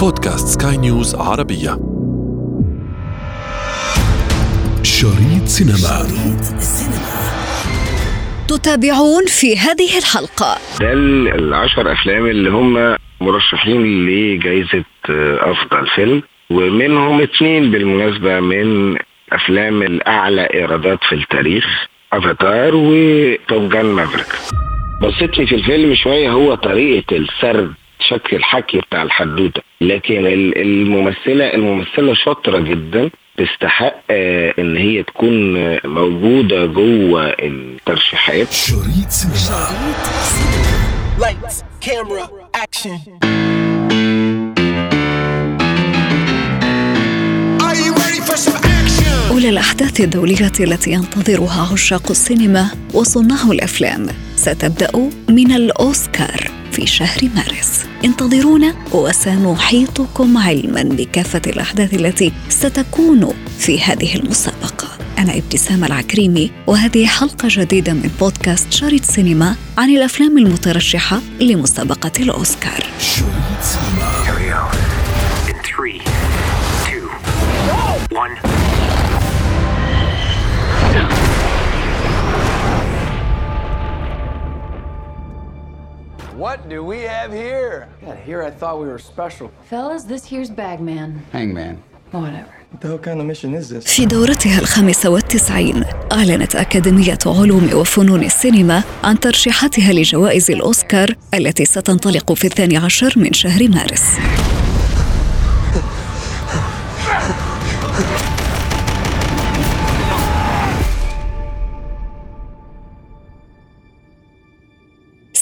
بودكاست سكاي نيوز عربية. شريط سينما. شريط تتابعون في هذه الحلقة. ده العشر أفلام اللي هم مرشحين لجائزة أفضل فيلم ومنهم اثنين بالمناسبة من أفلام الأعلى إيرادات في التاريخ افاتار و Top Gun Maverick بصيت لي في الفيلم شوية هو طريقة السرد شكل الحكي بتاع الحدوتة. لكن الممثله الممثلة شاطرة جدا تستحق إن هي تكون موجودة جوه الترشيحات. شريط كاميرا اكشن أولى الأحداث الدولية التي ينتظرها عشاق السينما وصناع الأفلام. ستبدأ من الأوسكار. في شهر مارس. انتظرونا وسنحيطكم علما بكافة الأحداث التي ستكون في هذه المسابقة. أنا ابتسام العكريمي وهذه حلقة جديدة من بودكاست شريط سينما عن الأفلام المترشحة لمسابقة الأوسكار. شريط سينما What do we have here? Yeah, here I thought we were special. Fellas, this here's Bagman. Hangman. Whatever. في دورتها الخامسة والتسعين أعلنت أكاديمية علوم وفنون السينما عن ترشيحاتها لجوائز الأوسكار التي ستنطلق في الثاني عشر من شهر مارس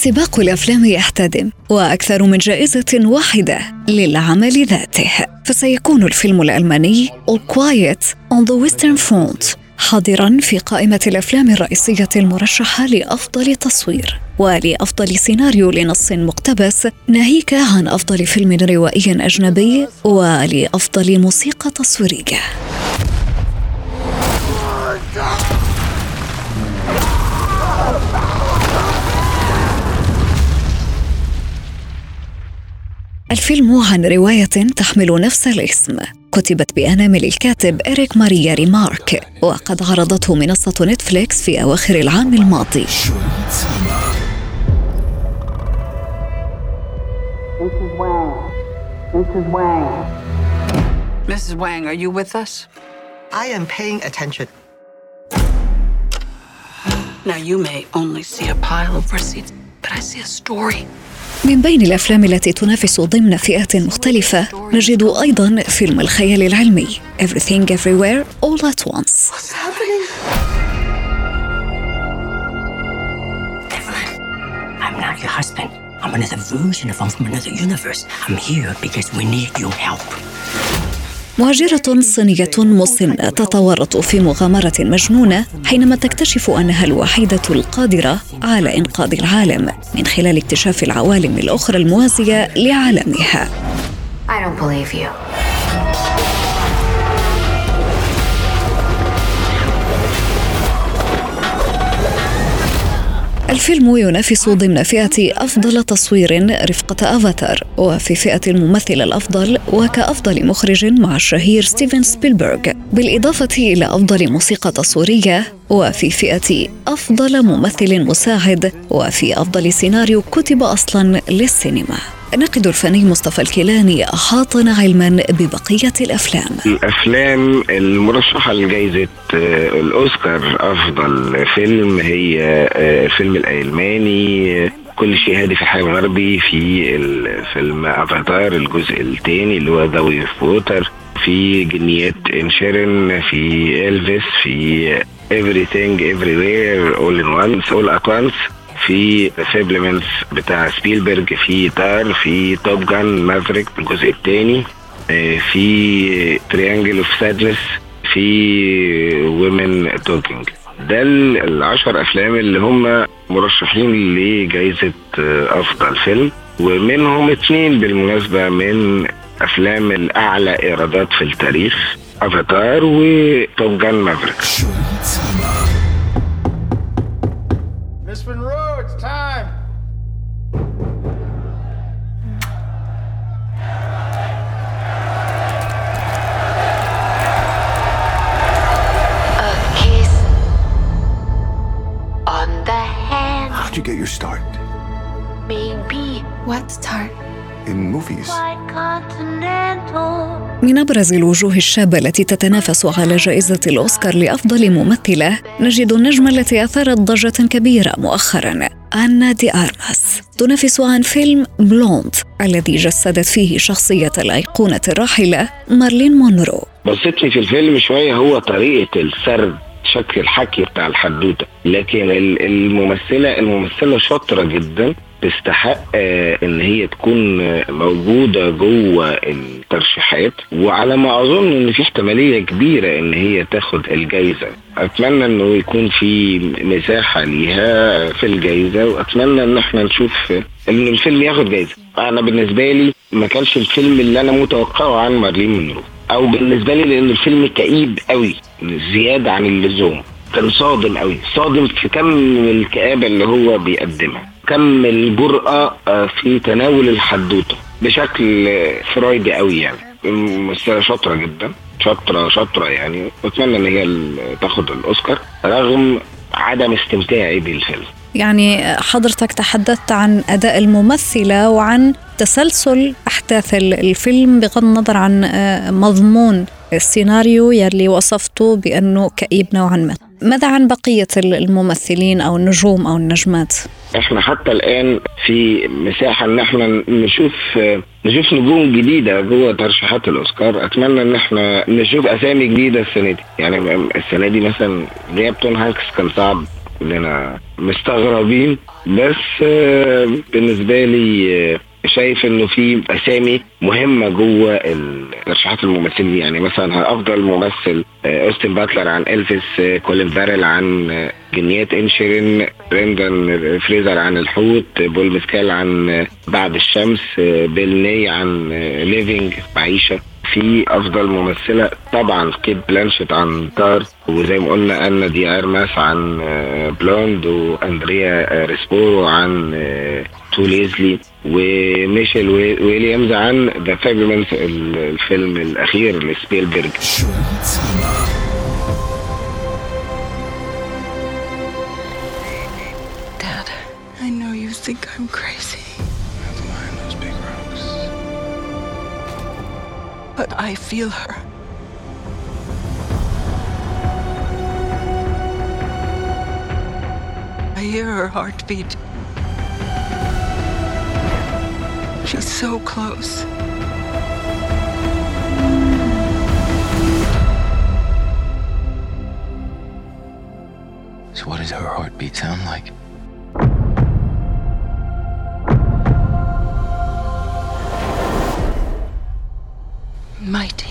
سباق الأفلام يحتدم وأكثر من جائزة واحدة للعمل ذاته. فسيكون الفيلم الألماني All Quiet on the Western Front حاضرا في قائمة الأفلام الرئيسية المرشحة لأفضل تصوير ولأفضل سيناريو لنص مقتبس ناهيك عن أفضل فيلم روائي أجنبي ولأفضل موسيقى تصويرية. الفيلم عن رواية تحمل نفس الاسم كتبت بأنامل الكاتب إريك ماريا ريمارك وقد عرضته منصة نتفليكس في أواخر العام الماضي Mrs. Wang, are you with us? I am paying attention. Now, you may only see a pile of receipts, but I see a story. من بين الافلام التي تنافس ضمن فئات مختلفه نجد أيضا فيلم الخيال العلمي Everything Everywhere All at Once. I'm another version of him from another universe. I'm here because we need your help. مهاجرة صينية مسنة تتورط في مغامرة مجنونة حينما تكتشف أنها الوحيدة القادرة على إنقاذ العالم من خلال اكتشاف العوالم الأخرى الموازية لعالمها. I don't believe you. الفيلم ينافس ضمن فئة أفضل تصوير رفقة أفاتار وفي فئة الممثل الأفضل وكأفضل مخرج مع الشهير ستيفن سبيلبرغ. بالإضافة إلى أفضل موسيقى تصويرية وفي فئة أفضل ممثل مساعد وفي أفضل سيناريو كتب أصلا للسينما. الناقد الفني مصطفى الكيلاني أحاطنا علما ببقية الأفلام. الأفلام المرشحة لجائزة الأوسكار أفضل فيلم هي الفيلم الألماني كل شيء هادي في الجبهة الغربية في الفيلم أفاتار الجزء الثاني اللي هو The Way Water. في جنيات إنشيرين في إلفيس في everything everywhere all in once all at once. في Fabelmans بتاع سبيلبرج في تار في Top Gun Maverick الجزء الثاني في Triangle of Sadness في Women Talking ده العشر أفلام اللي هم مرشحين لجائزة أفضل فيلم ومنهم اثنين بالمناسبة من أفلام الأعلى إيرادات في التاريخ افاتار و Top Gun Maverick get your start? Maybe. What start? In movies. من أبرز الوجوه الشابة التي تتنافس على جائزة الأوسكار لأفضل ممثلة نجد النجمة التي أثارت ضجة كبيرة مؤخراً أنا دي أرماس تنافس عن فيلم بلوند الذي جسدت فيه شخصية الأيقونة الراحلة مارلين مونرو بسطني في الفيلم شوية هو طريقة السرد شكل الحكي بتاع الحدوته لكن ال- الممثله الممثلة شاطرة جدا تستحق آه، إن هي تكون موجودة جوه الترشيحات. وعلى ما أظن إن في احتمالية كبيرة إن هي تاخد الجائزه أتمنى إنه يكون في مساحة ليها في الجائزه وأتمنى إن إحنا نشوف إن الفيلم ياخد جائزه أنا بالنسبة لي ما كانش الفيلم اللي أنا متوقعه عن مارلين مونرو أو بالنسبة لي لأن الفيلم كئيب قوي زيادة عن اللزوم. كان صادم قوي صادم في كم الكآبة اللي هو بيقدمها. كم الجرأة في تناول الحدوتة. بشكل فرويدي قوي يعني. ممثلة شاطرة جدا. شاطرة شاطرة يعني. واتمنى إن هي تاخد الأوسكار. رغم عدم استمتاعي بالفيلم. يعني حضرتك تحدثت عن أداء الممثلة وعن تسلسل أحداث ال- الفيلم بغض النظر عن آه، مضمون السيناريو يلي وصفته بأنه كئيب نوعا ما. ماذا عن بقية ال- الممثلين أو النجوم أو النجمات؟ إحنا حتى الآن في مساحة إن إحنا نشوف نشوف نجوم جديدة جوه ترشيحات الأوسكار. أتمنى إن إحنا نشوف أسامي جديدة السنة دي. يعني السنة دي مثلا غياب توم هانكس كان صعب كلنا مستغربين. بس آه، بالنسبة لي آه، شايف إنه في أسامي مهمة جوه ترشيحات الممثلين يعني مثلا أفضل ممثل آه، أوستن باتلر عن إلفيس آه، كولين فارل عن آه، جنيات إنشيرين برندن فريزر عن الحوت بول مسكال عن بعد الشمس بيل ناي عن Living معيشة. في أفضل ممثلة طبعا كيت بلانشيت عن تار. وزي ما قلنا أنا دي ارماس عن بلوند وأندريا ريسبورو عن To Leslie. وميشيل وي- ويليامز عن The Fabelmans الفيلم الأخير لسبيلبرج شريط سينما Dad, I know you think I'm crazy. But I feel her. I hear her heartbeat. She's so close. So what does her heartbeat sound like? Mighty.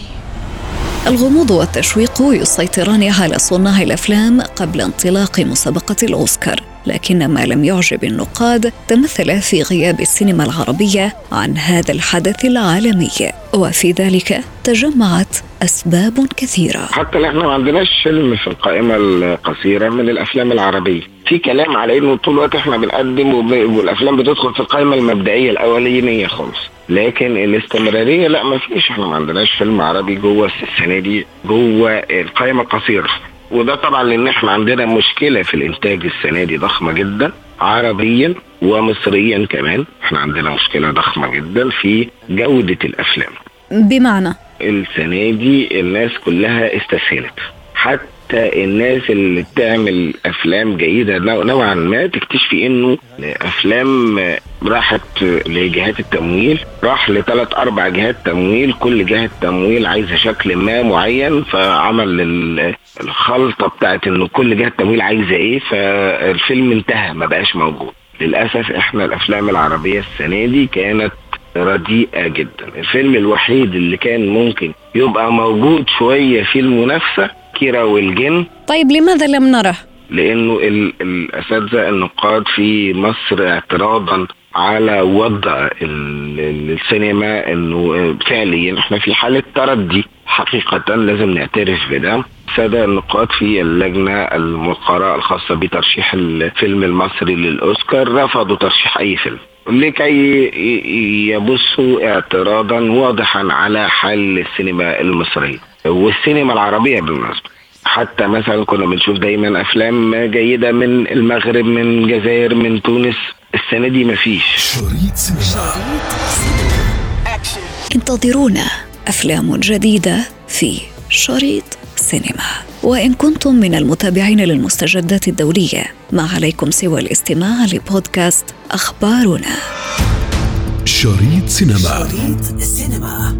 الغموض والتشويق يسيطران على صناع الأفلام قبل انطلاق مسابقة الأوسكار لكن ما لم يعجب النقاد تمثل في غياب السينما العربية عن هذا الحدث العالمي. وفي ذلك تجمعت أسباب كثيرة. حتى إحنا ما عندناش فيلم في القائمة القصيرة من الأفلام العربية. في كلام على إنه طول الوقت إحنا بنقدم والأفلام بتدخل في القائمة المبدئية الاولانيه خالص. لكن الاستمرارية لا ما فيش. إحنا ما عندناش فيلم عربي جوه السنة دي جوه القائمة القصيرة. وده طبعا لأن إحنا عندنا مشكلة في الإنتاج السنة دي ضخمة جدا عربيا ومصريا كمان. إحنا عندنا مشكلة ضخمة جدا في جودة الأفلام. بمعنى؟ السنة دي الناس كلها استسهلت. حتى الناس اللي بتعمل أفلام جيدة نوع- نوعا ما تكتشفي إنه أفلام راحت لجهات التمويل راح لثلاث أربع جهات تمويل كل جهة تمويل عايزة شكل ما معين فعمل ال- الخلطة بتاعت إنه كل جهة تمويل عايزة إيه فالفيلم انتهى ما بقاش موجود. للأسف إحنا الأفلام العربية السنة دي كانت رديئة جدا. الفيلم الوحيد اللي كان ممكن يبقى موجود شوية في المنافسة كيرة والجن. طيب لماذا لم نره؟ لأنه ال- الأساتذة النقاد في مصر اعتراضا على وضع ال- ال- السينما إنه فعليا إحنا في حالة تردي. حقيقه لازم نعترف بده. السادة النقاد في اللجنة المقرة الخاصة بترشيح الفيلم المصري للأوسكار رفضوا ترشيح أي فيلم. لكي ي- يبثوا اعتراضا واضحا على حال السينما المصرية. والسينما العربية بالمناسبة. حتى مثلا كنا بنشوف دايما أفلام جيدة من المغرب من الجزائر من تونس. السنة دي مفيش. شريط سينما. انتظرونا أفلام جديدة في شريط سينما. وإن كنتم من المتابعين للمستجدات الدولية ما عليكم سوى الاستماع لبودكاست أخبارنا. شريط سينما. شريط السينما